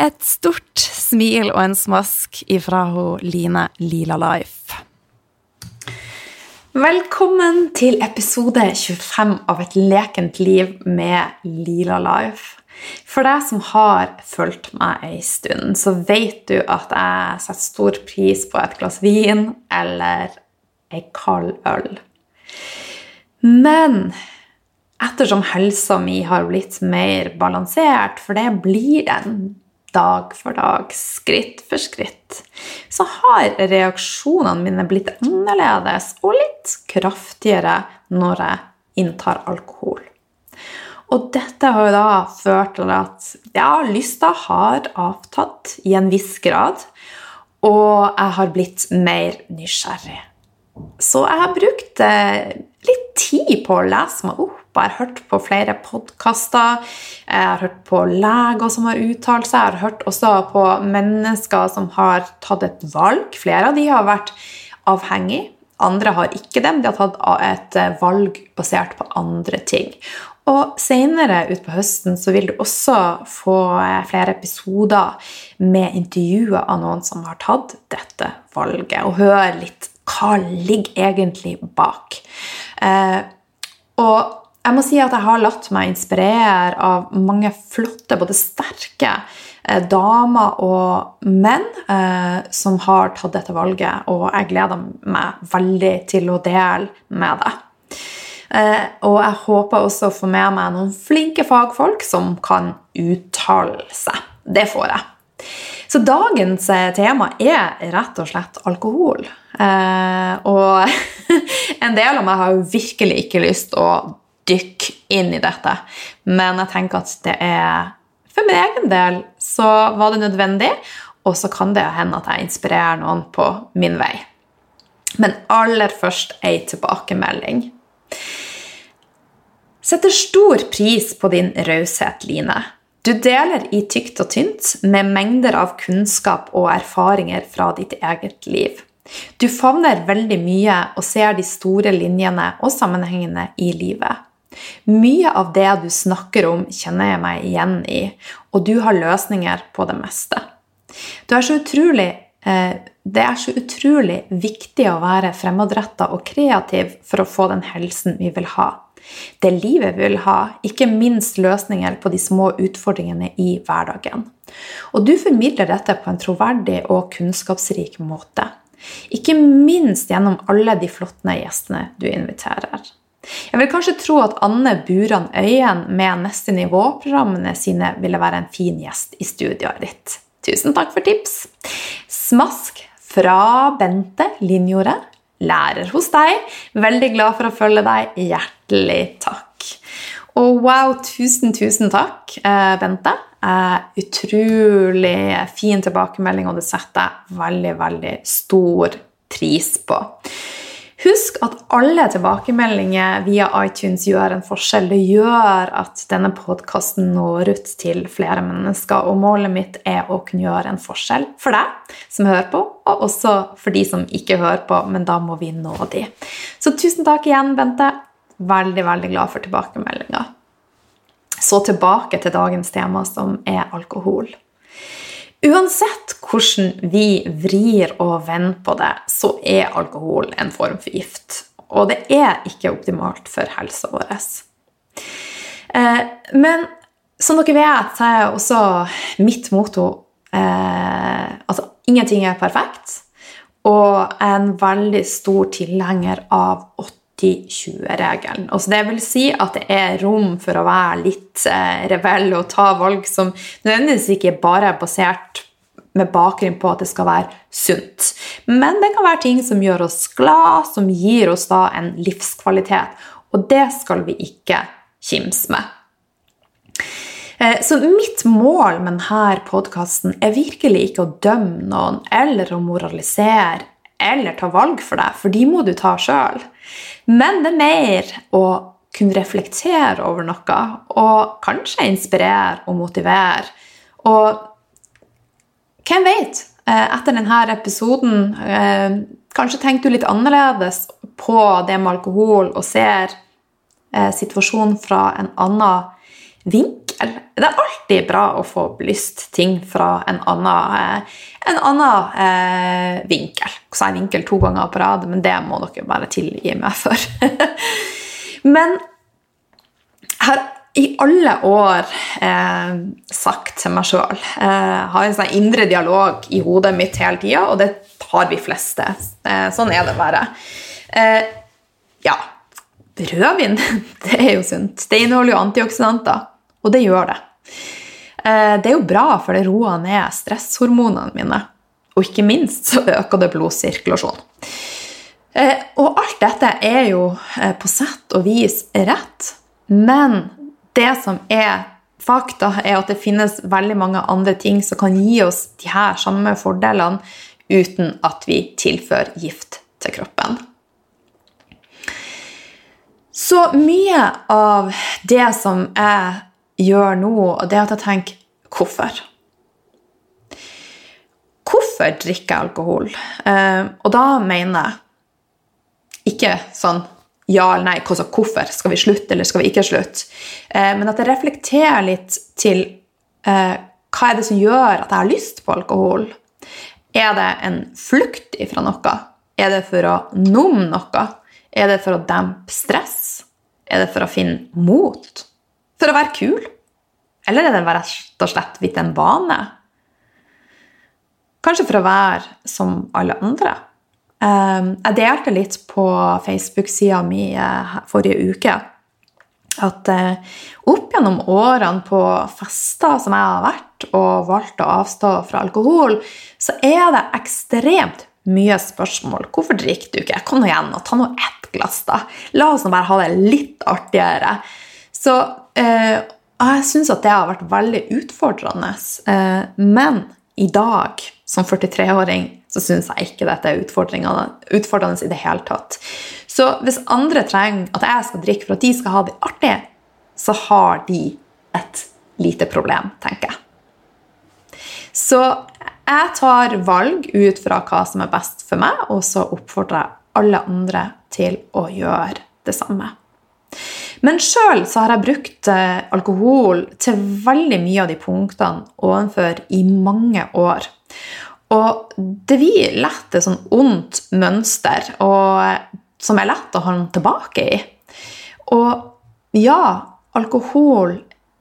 Et stort smil og en smask ifra hun Line Lila Life. Velkommen til episode 25 av Et lekent liv med Lila Life. For deg som har fulgt meg ei stund, så vet du at jeg setter stor pris på et glass vin eller ei kald øl. Men ettersom helsa mi har blitt mer balansert, for det blir den dag for dag, skritt for skritt, så har reaksjonene mine blitt annerledes og litt kraftigere når jeg inntar alkohol. Og dette har jo da ført til at ja, lysta har avtatt i en viss grad, og jeg har blitt mer nysgjerrig. Så jeg har brukt eh, litt tid på å lese meg opp. Jeg har hørt på flere podkaster, jeg har hørt på leger som har uttalt seg, jeg har hørt også på mennesker som har tatt et valg. Flere av de har vært avhengig, andre har ikke dem. De har tatt et eh, valg basert på andre ting. Og Senere utpå høsten så vil du også få eh, flere episoder med intervjuer av noen som har tatt dette valget, og høre litt hva ligger egentlig bak. Eh, og jeg må si at jeg har latt meg inspirere av mange flotte, både sterke eh, damer og menn eh, som har tatt dette valget, og jeg gleder meg veldig til å dele med deg. Eh, og jeg håper også å få med meg noen flinke fagfolk som kan uttale seg. Det får jeg. Så dagens eh, tema er rett og slett alkohol. Eh, og en del av meg har jo virkelig ikke lyst å dykke inn i dette, men jeg tenker at det er For min egen del så var det nødvendig, og så kan det hende at jeg inspirerer noen på min vei. Men aller først ei tilbakemelding. Setter stor pris på din raushet, Line. Du deler i tykt og tynt med mengder av kunnskap og erfaringer fra ditt eget liv. Du favner veldig mye og ser de store linjene og sammenhengene i livet. Mye av det du snakker om, kjenner jeg meg igjen i, og du har løsninger på det meste. Er utrolig, eh, det er så utrolig viktig å være fremadretta og kreativ for å få den helsen vi vil ha det livet vil ha, ikke minst løsninger på de små utfordringene i hverdagen. Og du formidler dette på en troverdig og kunnskapsrik måte. Ikke minst gjennom alle de flotte gjestene du inviterer. Jeg vil kanskje tro at Anne Buran Øyen med Neste nivå-programmene sine ville være en fin gjest i studioet ditt. Tusen takk for tips! Smask fra Bente Linjordet, lærer hos deg. Veldig glad for å følge deg. Hjertelig hjertelig takk. Og wow, tusen, tusen takk, eh, Bente. Eh, utrolig fin tilbakemelding, og det setter jeg veldig, veldig stor pris på. Husk at alle tilbakemeldinger via iTunes gjør en forskjell. Det gjør at denne podkasten når ut til flere mennesker. Og målet mitt er å kunne gjøre en forskjell for deg som hører på, og også for de som ikke hører på, men da må vi nå de. Så tusen takk igjen, Bente. Veldig, veldig glad for tilbakemeldinga. så tilbake til dagens tema, som er alkohol. Uansett hvordan vi vrir og vender på det, så er alkohol en form for gift. Og det er ikke optimalt for helsa vår. Eh, men som dere vet, så er også mitt motto eh, altså ingenting er perfekt. Og en veldig stor tilhenger av 80-20-regelen. Altså det vil si at det er rom for å være litt eh, rebell og ta valg som nødvendigvis ikke bare er basert med bakgrunn på at det skal være sunt. Men det kan være ting som gjør oss glad, som gir oss da en livskvalitet. Og det skal vi ikke kimse med. Eh, så mitt mål med denne podkasten er virkelig ikke å dømme noen eller å moralisere eller ta valg for deg, for de må du ta sjøl. Men det er mer å kunne reflektere over noe og kanskje inspirere og motivere. Og hvem vet? Eh, etter denne episoden eh, kanskje tenker du litt annerledes på det med alkohol og ser situasjonen fra en annen vinkel. Det er alltid bra å få belyst ting fra en annen, eh, en annen eh, vinkel. Så jeg vinkel to ganger på rad, men det må dere bare tilgi meg for. men jeg har i alle år eh, sagt til meg sjøl eh, Har en sånn indre dialog i hodet mitt hele tida, og det har vi fleste. Eh, sånn er det bare. Eh, ja, rødvin det er jo sunt. Det inneholder jo antioksidanter. Og det gjør det. Eh, det er jo bra, for det roer ned stresshormonene mine. Og ikke minst så øker det blodsirkulasjonen. Eh, og alt dette er jo eh, på sett og vis rett, men det som er fakta, er at det finnes veldig mange andre ting som kan gi oss de her samme fordelene uten at vi tilfører gift til kroppen. Så mye av det som er gjør nå, og det er at jeg tenker hvorfor? Hvorfor drikker jeg alkohol? Eh, og da mener jeg ikke sånn ja eller nei, hvorfor skal vi slutte eller skal vi ikke slutte? Eh, men at jeg reflekterer litt til eh, hva er det som gjør at jeg har lyst på alkohol? Er det en flukt ifra noe? Er det for å numme noe? Er det for å dempe stress? Er det for å finne mot? For å være kul? Eller er det rett og slett blitt en vane? Kanskje for å være som alle andre. Ehm, jeg delte litt på Facebook-sida mi eh, forrige uke at eh, opp gjennom årene på fester som jeg har vært, og valgt å avstå fra alkohol, så er det ekstremt mye spørsmål. Hvorfor drikker du ikke? Kom nå igjen og ta nå ett glass, da. La oss nå bare ha det litt artigere. Så, eh, jeg syns at det har vært veldig utfordrende. Eh, men i dag, som 43-åring, så syns jeg ikke dette er utfordrende i det hele tatt. Så hvis andre trenger at jeg skal drikke for at de skal ha det artig, så har de et lite problem, tenker jeg. Så jeg tar valg ut fra hva som er best for meg, og så oppfordrer jeg alle andre til å gjøre det samme. Men sjøl har jeg brukt eh, alkohol til veldig mye av de punktene ovenfor i mange år. Og det blir lett et sånn ondt mønster og, som er lett å holde tilbake i. Og ja, alkohol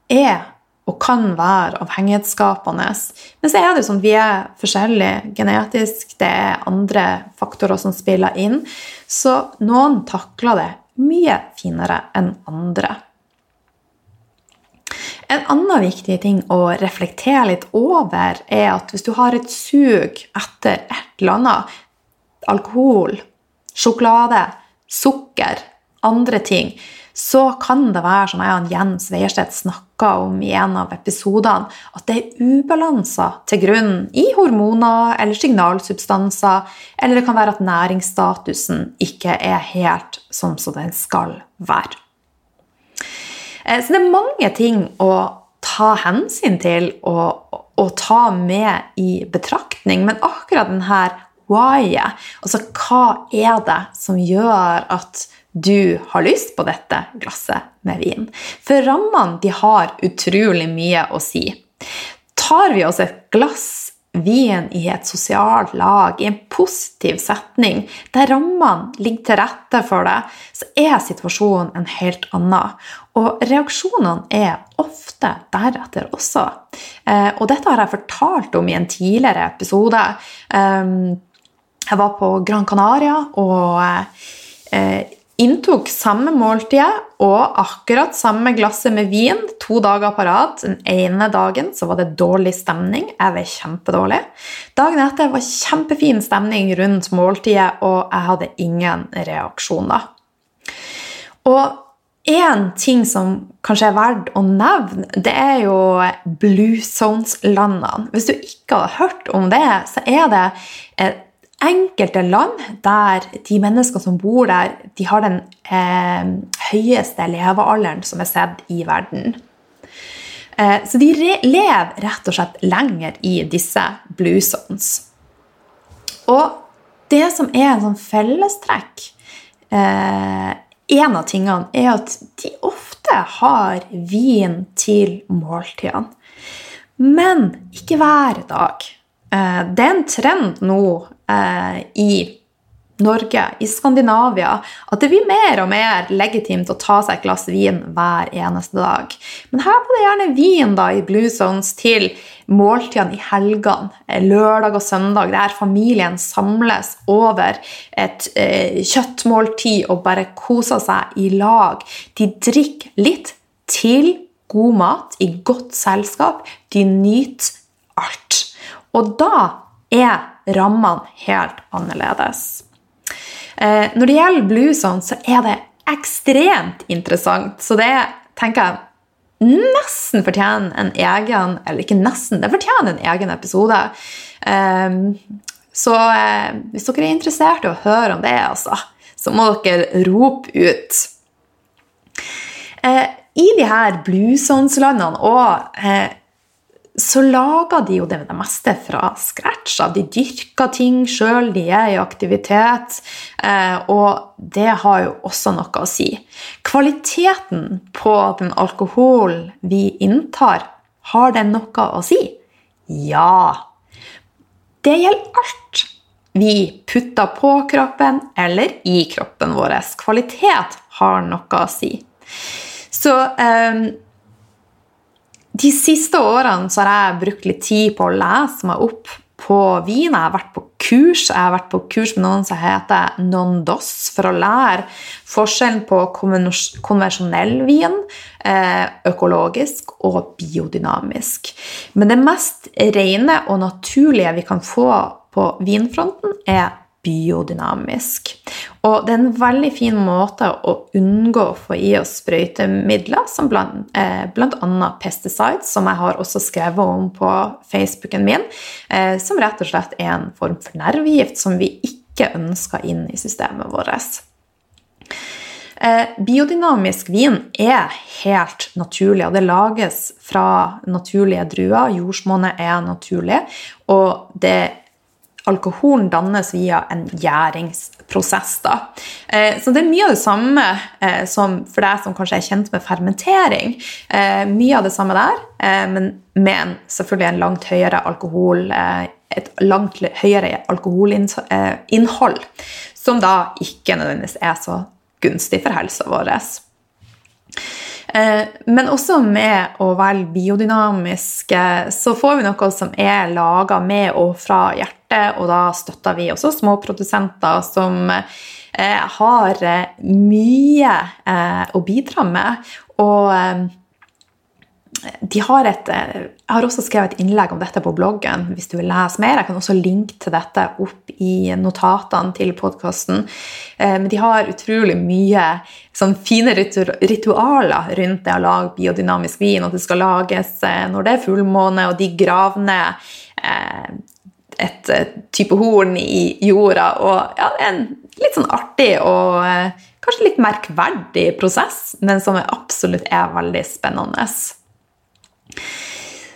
er og kan være avhengighetsskapende. Men så er det sånn vi er forskjellige genetisk, det er andre faktorer som spiller inn. Så noen takler det mye finere enn andre. En annen viktig ting å reflektere litt over, er at hvis du har et sug etter et eller annet alkohol, sjokolade, sukker, andre ting, så kan det være, som jeg og Jens Weierstedt snakka om i en av episodene, at det er ubalanser til grunn i hormoner eller signalsubstanser, eller det kan være at næringsstatusen ikke er helt sånn som den skal være. Eh, så det er mange ting å ta hensyn til og, og ta med i betraktning, men akkurat denne why-et, altså hva er det som gjør at du har lyst på dette glasset med vin. For rammene de har utrolig mye å si. Tar vi oss et glass vin i et sosialt lag, i en positiv setning, der rammene ligger til rette for det, så er situasjonen en helt annen. Og reaksjonene er ofte deretter også. Eh, og dette har jeg fortalt om i en tidligere episode. Eh, jeg var på Gran Canaria og eh, inntok samme måltidet og akkurat samme glasset med vin to dager på rad. Den ene dagen så var det dårlig stemning. Jeg var kjempedårlig. Dagen etter var kjempefin stemning rundt måltidet, og jeg hadde ingen reaksjoner. Og en ting som kanskje er verdt å nevne, det er jo Blue Zones-landene. Hvis du ikke har hørt om det, så er det enkelte land der de menneskene som bor der, de har den eh, høyeste levealderen som er sett i verden. Eh, så de lever rett og slett lenger i disse blue. Og det som er en sånn fellestrekk eh, En av tingene er at de ofte har vin til måltidene. Men ikke hver dag. Eh, det er en trend nå eh, i Norge, i Skandinavia, at det blir mer og mer legitimt å ta seg et glass vin hver eneste dag. Men her var det gjerne vin da i Blue Zones til måltidene i helgene, eh, lørdag og søndag, der familien samles over et kjøttmåltid og bare koser seg i lag. De drikker litt til god mat i godt selskap. De nyter alt. Og da er rammene helt annerledes. Eh, når det gjelder bluesene, så er det ekstremt interessant. Så det tenker jeg nesten fortjener en egen Eller ikke nesten, det fortjener en egen episode. Ehm, så eh, hvis dere er interessert i å høre om det, altså, så må dere rope ut. Eh, I de her bluesonslandene og så lager de jo det, meste fra scratch. De dyrker ting sjøl, de er i aktivitet. Eh, og det har jo også noe å si. Kvaliteten på den alkoholen vi inntar, har den noe å si? Ja. Det gjelder alt vi putter på kroppen eller i kroppen vår. Kvalitet har noe å si. Så eh, de siste årene har jeg brukt litt tid på å lese meg opp på vin. Jeg har vært på kurs. Jeg har vært på kurs med noen som heter Non-Dos, for å lære forskjellen på konvensjonell vin, eh, økologisk og biodynamisk. Men det mest rene og naturlige vi kan få på vinfronten, er biodynamisk. Og det er en veldig fin måte å unngå å få i oss sprøytemidler, som blant, eh, bl.a. pesticides, som jeg har også skrevet om på Facebooken min, eh, som rett og slett er en form for nervegift som vi ikke ønsker inn i systemet vårt. Eh, biodynamisk vin er helt naturlig, og det lages fra naturlige druer. Jordsmonnet er naturlig, og det alkoholen dannes via en gjæringsprosess. Da. Eh, så det er mye av det samme eh, som for deg som kanskje er kjent med fermentering. Eh, mye av det samme der, men med selvfølgelig en langt høyere alkohol, et langt høyere alkoholinnhold, som da ikke nødvendigvis er så gunstig for helsa vår. Eh, men også med å velge biodynamiske, så får vi noe som er laga med og fra hjertet, og da støtter vi også små produsenter som eh, har eh, mye å bidra med. Og de har et, eh, jeg har også skrevet et innlegg om dette på bloggen. hvis du vil lese mer. Jeg kan også linke til dette opp i notatene til podkasten. Eh, de har utrolig mye sånn fine ritualer rundt det å lage biodynamisk vin. At det skal lages eh, når det er fullmåne, og de graver ned et type horn i jorda. Og ja, en litt sånn artig og kanskje litt merkverdig prosess, men som absolutt er veldig spennende.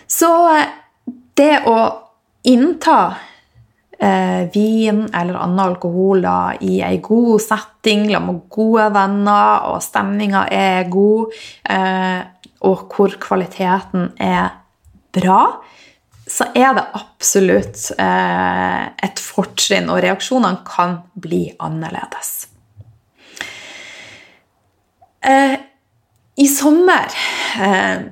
Så det å innta eh, vin eller annen alkohol da, i ei god setting med gode venner, og stemninga er god, eh, og hvor kvaliteten er bra, så er det absolutt eh, et fortrinn, og reaksjonene kan bli annerledes. Eh, I sommer eh,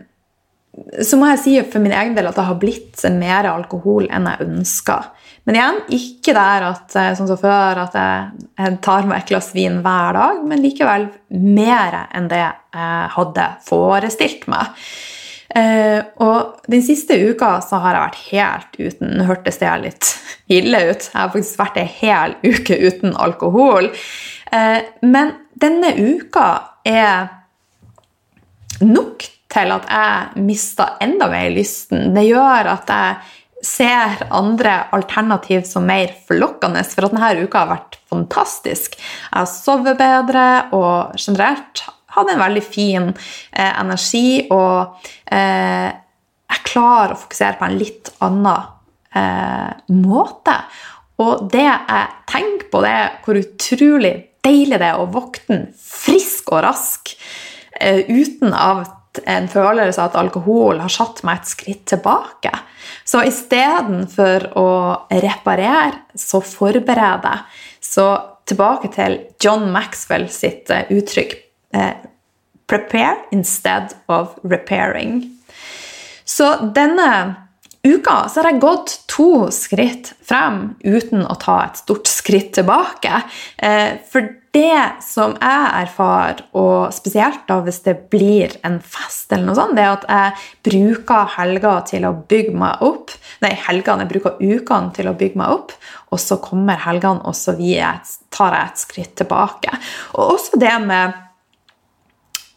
så må jeg si for min egen del at det har blitt mer alkohol enn jeg ønska. Men igjen, ikke der at, sånn som før, at jeg tar meg et glass vin hver dag, men likevel mer enn det jeg hadde forestilt meg. Eh, og den siste uka så har jeg vært helt uten Nå hørtes det litt ille ut. Jeg har faktisk vært ei hel uke uten alkohol. Eh, men denne uka er nok til at jeg mister enda mer lysten. Det gjør at jeg ser andre alternativ som mer forlokkende, for at denne uka har vært fantastisk. Jeg har sovet bedre og generelt hadde en veldig fin eh, energi, og eh, jeg klarer å fokusere på en litt annen eh, måte. Og det jeg tenker på, det er hvor utrolig deilig det er å våkne frisk og rask eh, uten at en følelse av at alkohol har satt meg et skritt tilbake. Så istedenfor å reparere, så forberede. Så tilbake til John Maxwell sitt eh, uttrykk eh, 'prepare instead of repairing'. Så denne uka har jeg gått to skritt frem uten å ta et stort skritt tilbake. Eh, for det som jeg erfarer, og spesielt da hvis det blir en fest, eller noe sånt, det er at jeg bruker helga til å bygge meg opp. Nei, helgene, jeg bruker ukene til å bygge meg opp, og så kommer helgene, og så tar jeg et skritt tilbake. Og også det med,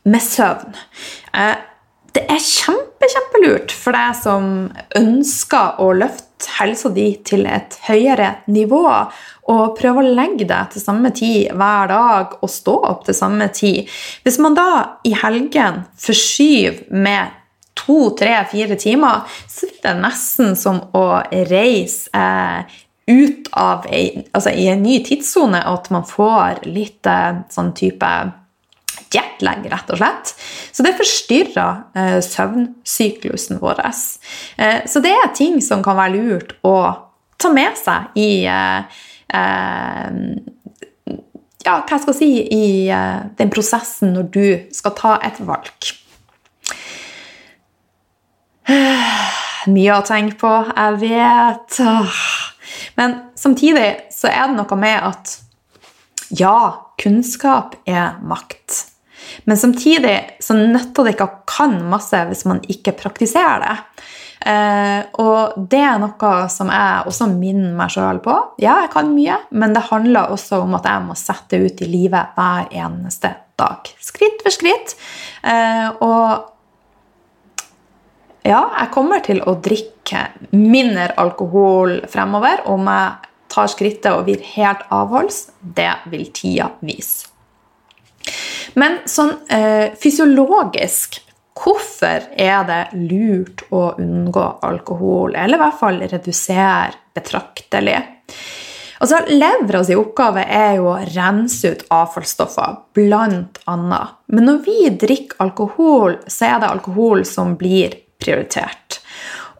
med søvn. Eh, det er kjempe, kjempelurt for deg som ønsker å løfte helsa di til et høyere nivå, og prøve å legge deg til samme tid hver dag og stå opp til samme tid. Hvis man da i helgen forskyver med to, tre, fire timer, så er det nesten som å reise eh, ut av ei, altså i en ny tidssone, at man får litt eh, sånn type jetlag, rett og slett. Så det forstyrrer eh, søvnsyklusen vår. Eh, så det er ting som kan være lurt å ta med seg i eh, eh ja, hva jeg si, i eh, den prosessen når du skal ta et valg. Mye å tenke på, jeg vet. Men samtidig så er det noe med at ja, kunnskap er makt. Men samtidig så nytter det ikke å kan masse hvis man ikke praktiserer det. Eh, og det er noe som jeg også minner meg sjøl på. Ja, jeg kan mye, men det handler også om at jeg må sette ut i livet hver eneste dag. Skritt for skritt. Eh, og ja, jeg kommer til å drikke mindre alkohol fremover om jeg tar skrittet og blir helt avholds. Det vil tida vise. Men sånn eh, fysiologisk Hvorfor er det lurt å unngå alkohol, eller i hvert fall redusere betraktelig? Altså, Levra oppgave er jo å rense ut avfallsstoffer, annet. Men når vi drikker alkohol, så er det alkohol som blir prioritert.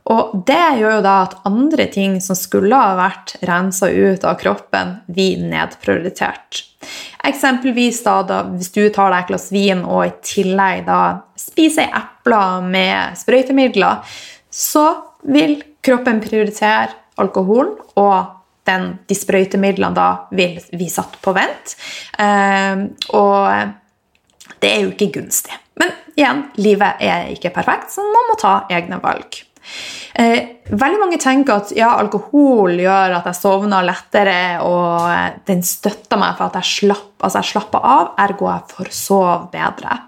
Og det gjør jo da at andre ting som skulle ha vært rensa ut av kroppen, blir nedprioritert. Eksempelvis da, da, hvis du tar deg et glass vin og i tillegg da spiser epler med sprøytemidler, så vil kroppen prioritere alkoholen, og den, de sprøytemidlene da vil vi satt på vent. Eh, og det er jo ikke gunstig. Men igjen, livet er ikke perfekt, så man må ta egne valg. Eh, veldig mange tenker at ja, alkohol gjør at jeg sovner lettere, og eh, den støtter meg for at jeg, slapp, altså jeg slapper av, ergo jeg får sove bedre.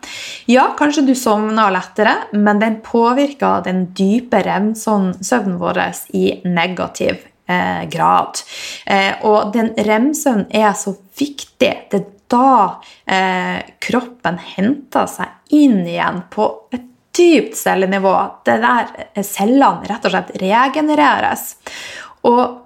Ja, kanskje du sovner lettere, men den påvirker den dype revnsøvnen vår i negativ eh, grad. Eh, og den remsøvnen er så viktig. Det er da eh, kroppen henter seg inn igjen på et dypt cellenivå. Det der cellene rett og slett regenereres. Og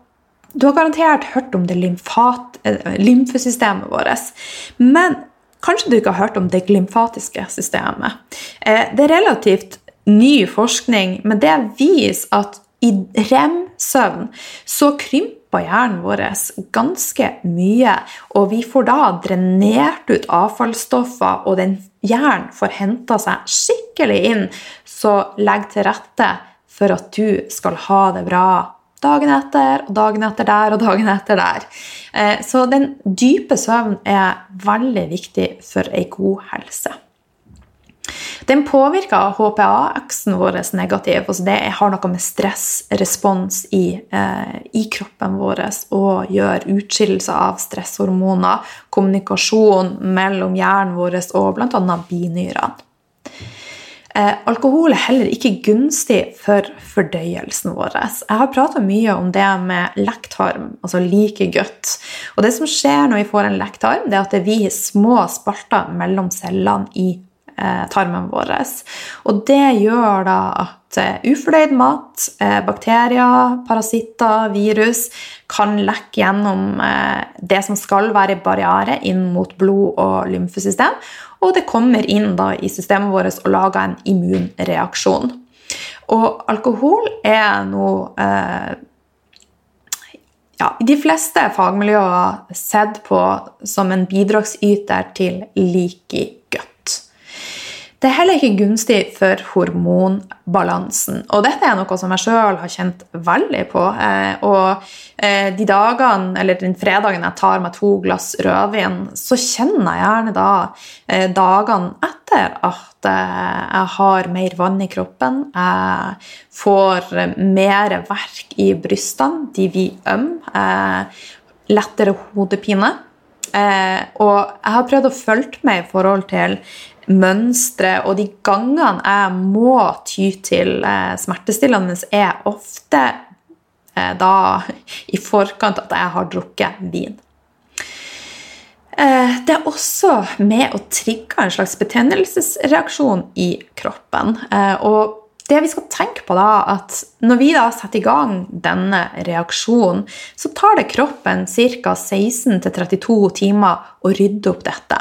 Du har garantert hørt om det lymfat, eh, lymfesystemet vårt. Men kanskje du ikke har hørt om det glymfatiske systemet. Eh, det er relativt ny forskning, men det viser at i rem-søvn så krymper hjernen vår ganske mye. Og vi får da drenert ut avfallsstoffer, og den hjernen får henta seg skikkelig inn. Så legg til rette for at du skal ha det bra dagen etter og dagen etter der og dagen etter der. Eh, så den dype søvn er veldig viktig for ei god helse. Den påvirker HPA-aksen vår negativt. Altså det har noe med stressrespons i, eh, i kroppen vår og gjør utskillelse av stresshormoner, kommunikasjon mellom hjernen vår og bl.a. binyrene. Eh, alkohol er heller ikke gunstig for fordøyelsen vår. Jeg har prata mye om det med lektarm, altså like godt. Og det som skjer når vi får en lektarm, det er at det blir små spalter mellom cellene i tarmen vår. Og det gjør da at eh, ufordøyd mat, eh, bakterier, parasitter, virus kan lekke gjennom eh, det som skal være barriere inn mot blod- og lymfesystem. Og det kommer inn da i systemet vårt og lager en immunreaksjon. Og alkohol er noe eh, ja, de fleste fagmiljøer sett på som en bidragsyter til like det er heller ikke gunstig for hormonbalansen. Og dette er noe som jeg sjøl har kjent veldig på. Eh, og eh, de dagene, eller den fredagen jeg tar meg to glass rødvin, så kjenner jeg gjerne da eh, dagene etter at jeg har mer vann i kroppen. Jeg får mer verk i brystene. De blir ømme. Lettere hodepine. Og jeg har prøvd å følge med i forhold til mønstre, og de gangene jeg må ty til eh, smertestillende, er ofte eh, da i forkant at jeg har drukket vin. Eh, det er også med å trigge en slags betennelsesreaksjon i kroppen. Og det vi skal tenke på da, at Når vi da setter i gang denne reaksjonen, så tar det kroppen ca. 16-32 timer å rydde opp dette.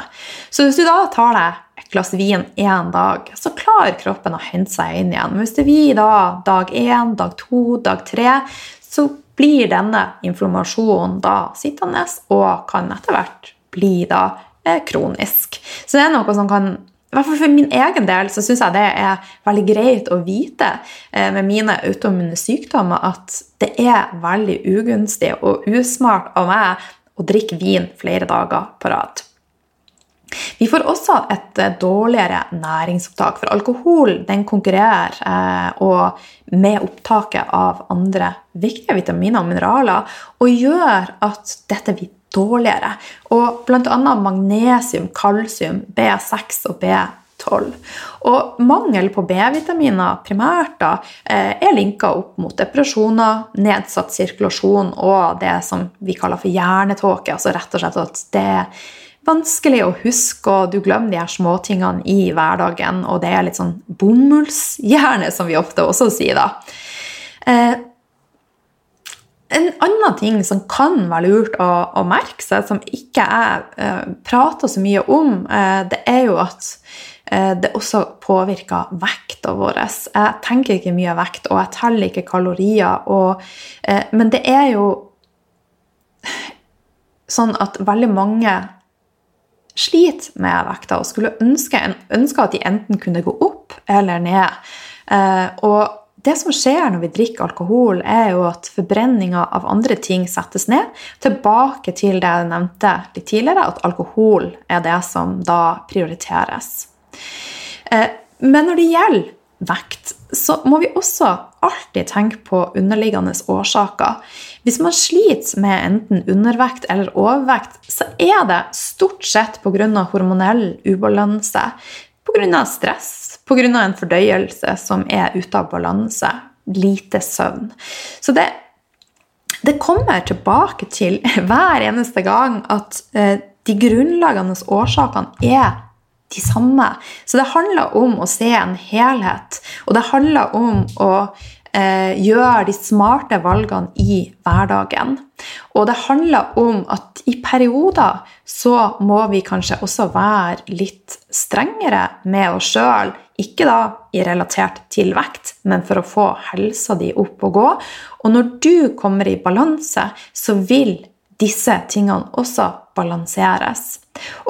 Så hvis du da tar deg glass vin én dag, så klarer kroppen å hente seg inn igjen. Hvis det blir da dag én, dag to, dag tre, så blir denne inflammasjonen da sittende og kan etter hvert bli da eh, kronisk. Så det er noe som kan i hvert fall For min egen del så syns jeg det er veldig greit å vite eh, med mine autoimmune sykdommer at det er veldig ugunstig og usmart av meg å drikke vin flere dager på rad. Vi får også et eh, dårligere næringsopptak, for alkohol den konkurrerer eh, med opptaket av andre viktige vitaminer og mineraler og gjør at dette blir dårligere. Og bl.a. magnesium, kalsium, B6 og B12. Og mangel på B-vitaminer primært da, eh, er linka opp mot depresjoner, nedsatt sirkulasjon og det som vi kaller for hjernetåke. Altså rett og slett at det vanskelig å huske, og du glemmer de her småtingene i hverdagen. Og det er litt sånn bomullshjerne, som vi ofte også sier, da. Eh, en annen ting som kan være lurt å, å merke seg, som ikke jeg eh, prater så mye om, eh, det er jo at eh, det også påvirker vekta vår. Jeg tenker ikke mye vekt, og jeg teller ikke kalorier. Og, eh, men det er jo sånn at veldig mange sliter med vekta og skulle ønske, ønske, at de enten kunne gå opp eller ned. Eh, og det som skjer når vi drikker alkohol, er jo at forbrenninga av andre ting settes ned. Tilbake til det jeg nevnte litt tidligere, at alkohol er det som da prioriteres. Eh, men når det gjelder vekt, så må vi også alltid tenke på underliggende årsaker. Hvis man sliter med enten undervekt eller overvekt, så er det stort sett pga. hormonell ubalanse, pga. stress, pga. en fordøyelse som er ute av balanse, lite søvn. Så det, det kommer tilbake til hver eneste gang at eh, de grunnleggende årsakene er de samme. Så det handler om å se en helhet, og det handler om å eh, gjøre de smarte valgene i hverdagen. Og det handler om at i perioder så må vi kanskje også være litt strengere med oss sjøl. Ikke da i relatert til vekt, men for å få helsa di opp og gå. Og når du kommer i balanse, så vil disse tingene også balanseres.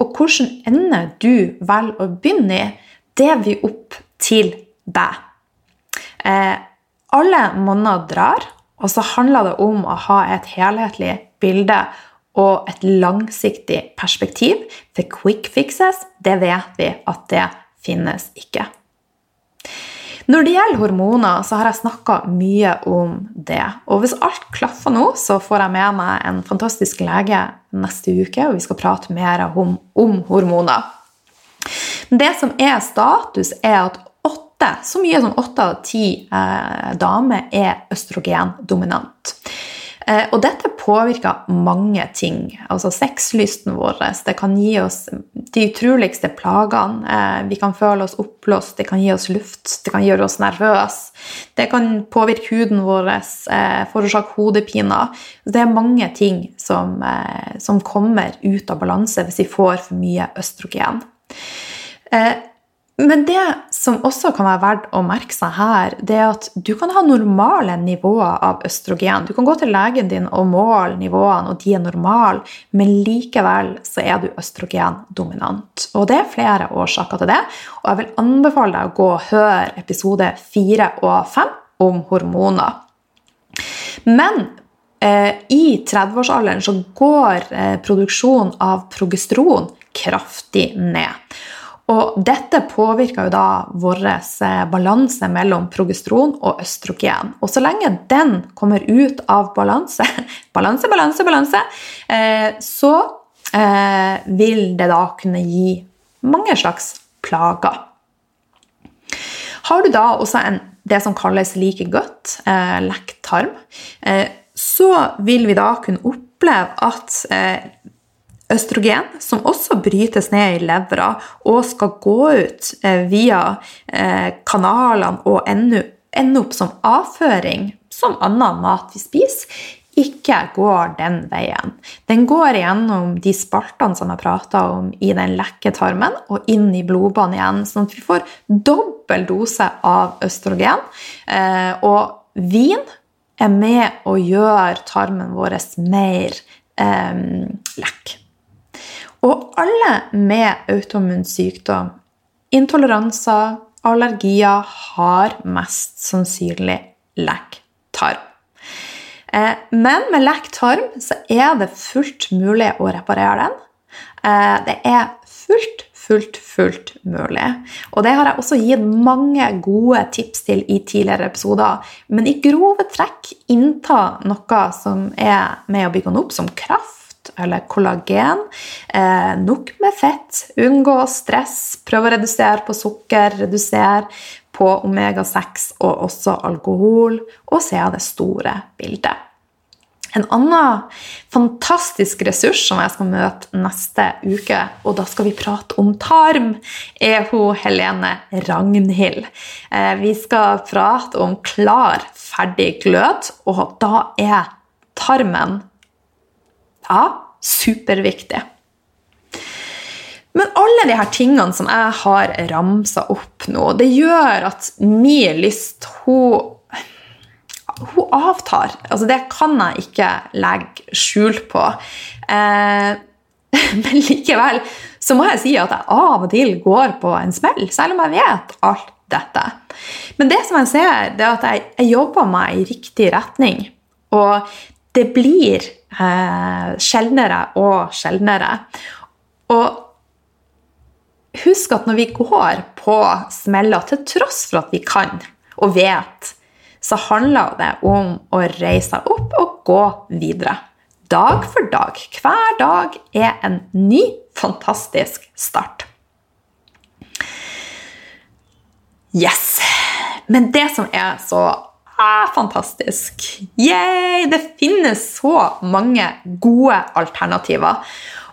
Og hvordan ende du velger å begynne i, det blir opp til deg. Eh, alle monner drar, og så handler det om å ha et helhetlig bilde og et langsiktig perspektiv. For quick fixes, det vet vi at det finnes ikke. Når det gjelder hormoner, så har jeg snakka mye om det. Og hvis alt klaffer nå, så får jeg med meg en fantastisk lege neste uke, og vi skal prate mer om, om hormoner. Det som er status, er at så mye som åtte av ti eh, damer er østrogendominant. Eh, og dette påvirker mange ting. Altså sexlysten vår. Det kan gi oss de utroligste plagene. Eh, vi kan føle oss oppblåst, det kan gi oss luft, det kan gjøre oss nervøse. Det kan påvirke huden vår, eh, forårsake hodepiner. Det er mange ting som, som kommer ut av balanse hvis vi får for mye østrogen. Men det som også kan være verdt å merke seg her, det er at du kan ha normale nivåer av østrogen. Du kan gå til legen din og måle nivåene, og de er normale, men likevel så er du østrogendominant. Og det er flere årsaker til det, og jeg vil anbefale deg å gå og høre episode 4 og 5 om hormoner. Men eh, i 30-årsalderen så går eh, produksjonen av progesteron kraftig ned. Og dette påvirker jo da vår eh, balanse mellom progesteron og østrogen. Og så lenge den kommer ut av balanse, balanse, balanse, balanse, eh, så eh, vil det da kunne gi mange slags plager. Har du da også en, det som kalles like godt, lekk tarm, så vil vi da kunne oppleve at østrogen, som også brytes ned i levra og skal gå ut eh, via eh, kanalene og ende, opp som avføring, som annen mat vi spiser, ikke går den veien. Den går gjennom de spaltene som jeg prata om i den lekketarmen, og inn i blodbanen igjen, sånn at vi får dobbel dose av østrogen. Eh, og vin er med å gjøre tarmen vår mer lekk. Og alle med autoimmun sykdom, intoleranser, allergier, har mest sannsynlig lekk tarm. Eh, men med lekk tarm så er det fullt mulig å reparere den. Eh, det er fullt, fullt, fullt mulig. Og det har jeg også gitt mange gode tips til i tidligere episoder. Men i grove trekk innta noe som er med å bygge den opp, som kraft eller kollagen. Eh, nok med fett. Unngå stress. Prøv å redusere på sukker. Redusere på omega-6 og også alkohol. Og se det store bildet. En annen fantastisk ressurs som jeg skal møte neste uke, og da skal vi prate om tarm, er hun Helene Ragnhild. Eh, vi skal prate om klar, ferdig glød, og da er tarmen ja, superviktig. Men alle de her tingene som jeg har ramsa opp nå, det gjør at min lyst hun, hun avtar. Altså, det kan jeg ikke legge skjul på. Eh, men likevel så må jeg si at jeg av og til går på en smell, selv om jeg vet alt dette. Men det som jeg ser, det er at jeg, jeg jobber meg i riktig retning. Og det blir eh, sjeldnere og sjeldnere. Og husk at når vi går på smeller, til tross for at vi kan og vet, så handler det om å reise seg opp og gå videre. Dag for dag. Hver dag er en ny, fantastisk start. Yes! Men det som er så Ah, fantastisk! Yay! Det finnes så mange gode alternativer.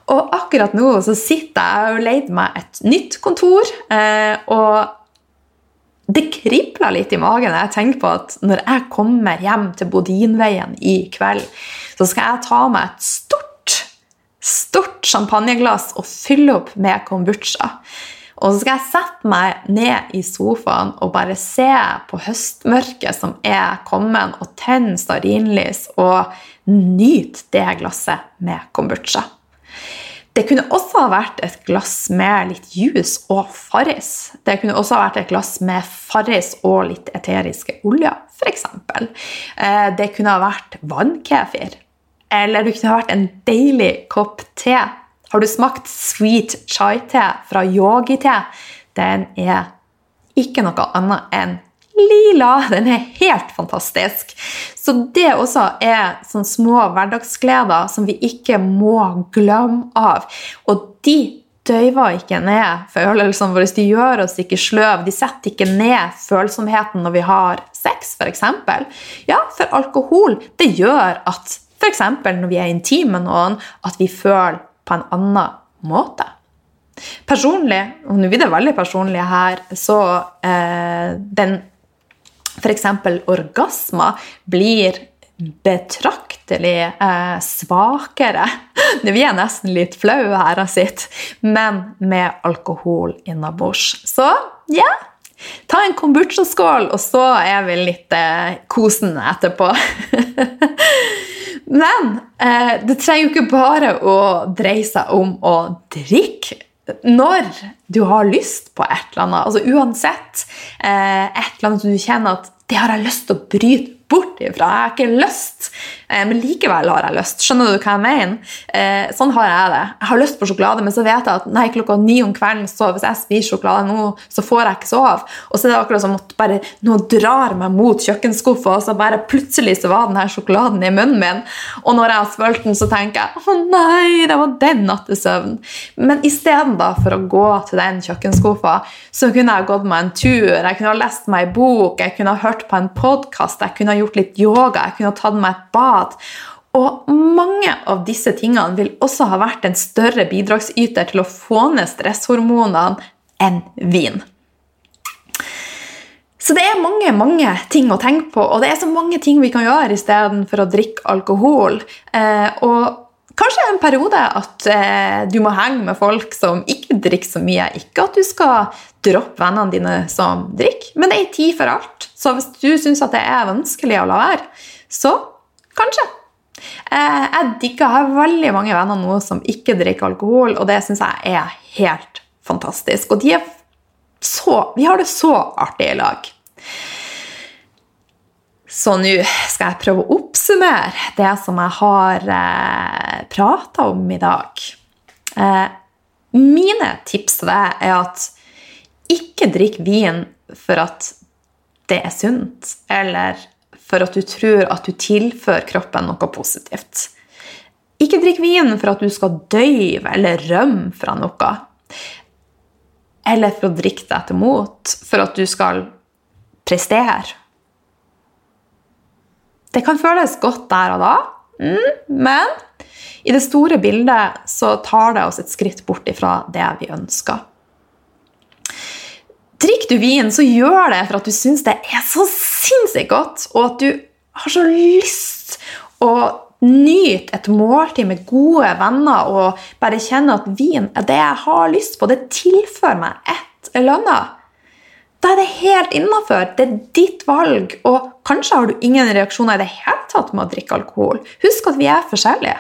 Og akkurat nå så sitter jeg og leid meg et nytt kontor. Eh, og det kribler litt i magen når jeg tenker på at når jeg kommer hjem til Bodinveien i kveld, så skal jeg ta meg et stort, stort champagneglass og fylle opp med kombucha. Og så skal jeg sette meg ned i sofaen og bare se på høstmørket som er kommet, og tenne stearinlys og nyte det glasset med kombucha. Det kunne også ha vært et glass med litt juice og Farris. Det kunne også ha vært et glass med Farris og litt eteriske oljer, f.eks. Eh, det kunne ha vært vannkefir. Eller det kunne ha vært en deilig kopp te. Har du smakt sweet chai-te fra yogi-te? Den er ikke noe annet enn lila. Den er helt fantastisk. Så det også er sånne små hverdagsgleder som vi ikke må glemme av. Og de døyver ikke ned følelsene våre. De gjør oss ikke sløve. De setter ikke ned følsomheten når vi har sex, f.eks. Ja, for alkohol det gjør at f.eks. når vi er intime med noen, at vi føler på en annen måte. Personlig, og nå blir det veldig personlig her, så eh, den f.eks. orgasmer blir betraktelig eh, svakere. Nå blir jeg nesten litt flau her, sitter, men med alkohol innabords. Så ja, ta en kombucha-skål, og så er vi litt eh, kosende etterpå. men eh, det trenger jo ikke bare å dreie seg om å drikke når du har lyst på et eller annet, altså uansett eh, et eller annet som du kjenner at det har jeg lyst til å bryte bort ifra. Jeg har ikke lyst, men likevel har jeg lyst. Skjønner du hva jeg mener? Eh, sånn har jeg det. Jeg har lyst på sjokolade, men så vet jeg at nei, klokka ni om kvelden så hvis jeg spiser sjokolade nå, så får jeg ikke sove. Og så er det akkurat som at bare noe drar meg mot kjøkkenskuffa, og så bare plutselig så var den her sjokoladen i munnen min. Og når jeg har svølt den, så tenker jeg å nei, det var den nattesøvnen. Men istedenfor å gå til den kjøkkenskuffa, så kunne jeg gått meg en tur, jeg kunne ha lest meg ei bok, jeg kunne ha hørt på en podkast, jeg kunne ha gjort litt yoga, jeg kunne ha tatt meg et bad. Og mange av disse tingene vil også ha vært en større bidragsyter til å få ned stresshormonene enn vin. Så det er mange mange ting å tenke på, og det er så mange ting vi kan gjøre istedenfor å drikke alkohol. Eh, og Kanskje en periode at eh, du må henge med folk som ikke drikker så mye. Ikke at du skal droppe vennene dine som drikker, men det er tid for alt. Så hvis du syns det er vanskelig å la være, så kanskje. Eh, jeg digger, har veldig mange venner nå som ikke drikker alkohol, og det syns jeg er helt fantastisk. Og de er så, vi har det så artig i lag. Så nå skal jeg prøve å oppsummere det som jeg har eh, prata om i dag. Eh, mine tips til deg er at ikke drikk vin for at det er sunt, eller for at du tror at du tilfører kroppen noe positivt. Ikke drikk vin for at du skal døyve eller rømme fra noe. Eller for å drikke deg til mot, for at du skal prestere det kan føles godt der og da, mm, men i det store bildet så tar det oss et skritt bort ifra det vi ønsker. Drikker du vin, så gjør det for at du syns det er så sinnssykt godt, og at du har så lyst å nyte et måltid med gode venner og bare kjenne at vin er det jeg har lyst på. Det tilfører meg et eller annet. Da er det helt innafor. Det er ditt valg. Og kanskje har du ingen reaksjoner i det hele tatt med å drikke alkohol. Husk at vi er forskjellige.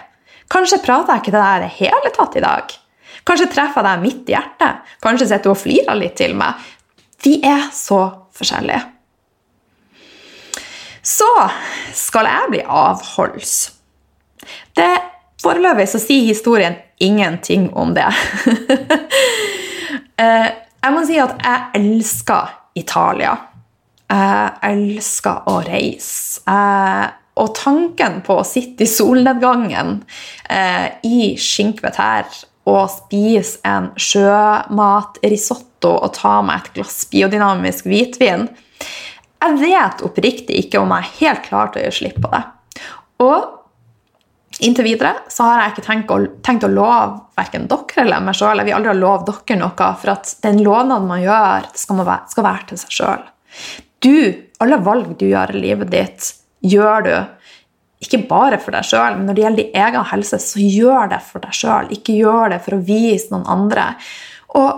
Kanskje prater jeg ikke til deg i det hele tatt i dag. Kanskje treffer jeg deg midt i hjertet. Kanskje sitter du og flirer litt til meg. Vi er så forskjellige. Så skal jeg bli avholds. Det Foreløpig så sier historien ingenting om det. Eh, jeg må si at jeg elsker Italia. Jeg elsker å reise. Og tanken på å sitte i solnedgangen eh, i Cinque Terre og spise en sjømatrisotto og ta meg et glass biodynamisk hvitvin Jeg vet oppriktig ikke om jeg er helt klar til å gjøre slipp på det. Og Inntil videre så har jeg ikke tenkt å, tenkt å love verken dere eller meg sjøl. Jeg vil aldri ha lov dere noe, for at den lovnaden man gjør, skal, man være, skal være til seg sjøl. Du, alle valg du gjør i livet ditt, gjør du ikke bare for deg sjøl, men når det gjelder din egen helse, så gjør det for deg sjøl. Ikke gjør det for å vise noen andre. Og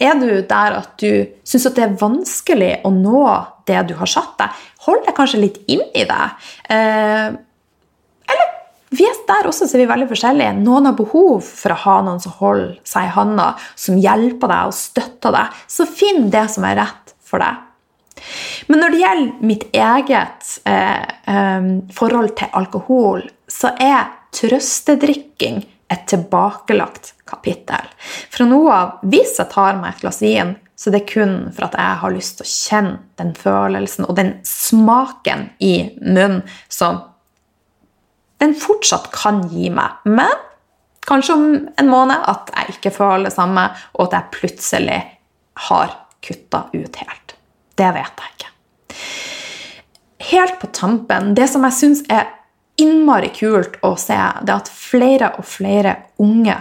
er du der at du syns det er vanskelig å nå det du har satt deg, hold deg kanskje litt inn i det. Eh, eller vi er der også så er vi veldig forskjellige. Noen har behov for å ha noen som holder seg i handa, som hjelper deg og støtter deg. Så finn det som er rett for deg. Men når det gjelder mitt eget eh, eh, forhold til alkohol, så er trøstedrikking et tilbakelagt kapittel. Fra nå av, hvis jeg tar meg et glass vin, så det er kun for at jeg har lyst til å kjenne den følelsen og den smaken i munnen som den fortsatt kan gi meg. Men kanskje om en måned at jeg ikke føler det samme, og at jeg plutselig har kutta ut helt. Det vet jeg ikke. Helt på tampen, det som jeg syns er innmari kult å se, det er at flere og flere unge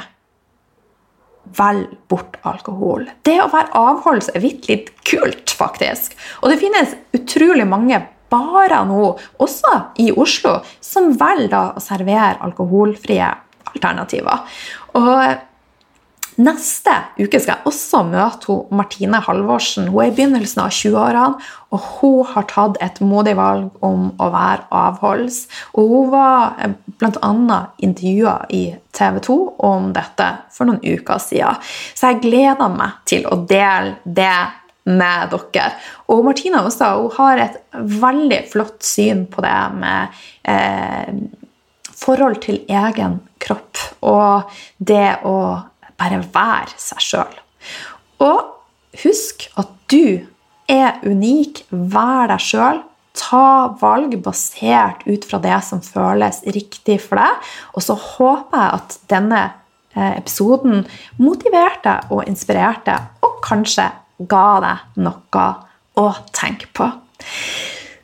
velger bort alkohol. Det å være avholds er litt kult, faktisk. Og det finnes utrolig mange barer nå, også i Oslo, som velger å servere alkoholfrie alternativer. Og Neste uke skal jeg også møte Martine Halvorsen. Hun er i begynnelsen av 20-årene, og hun har tatt et modig valg om å være avholds. Og hun var eh, bl.a. intervjua i TV 2 om dette for noen uker siden. Så jeg gleder meg til å dele det med dere. Og Martine også, hun har et veldig flott syn på det med eh, forhold til egen kropp og det å bare vær seg sjøl. Og husk at du er unik. Vær deg sjøl. Ta valg basert ut fra det som føles riktig for deg. Og så håper jeg at denne eh, episoden motiverte og inspirerte, og kanskje ga deg noe å tenke på.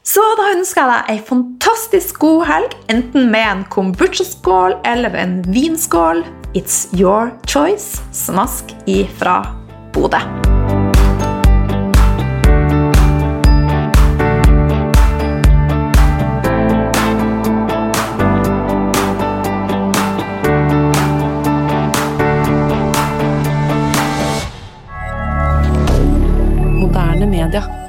Så da ønsker jeg deg ei fantastisk god helg, enten med en kombucha-skål eller en vinskål. It's Your Choice, Snask ifra Bodø. D'accord.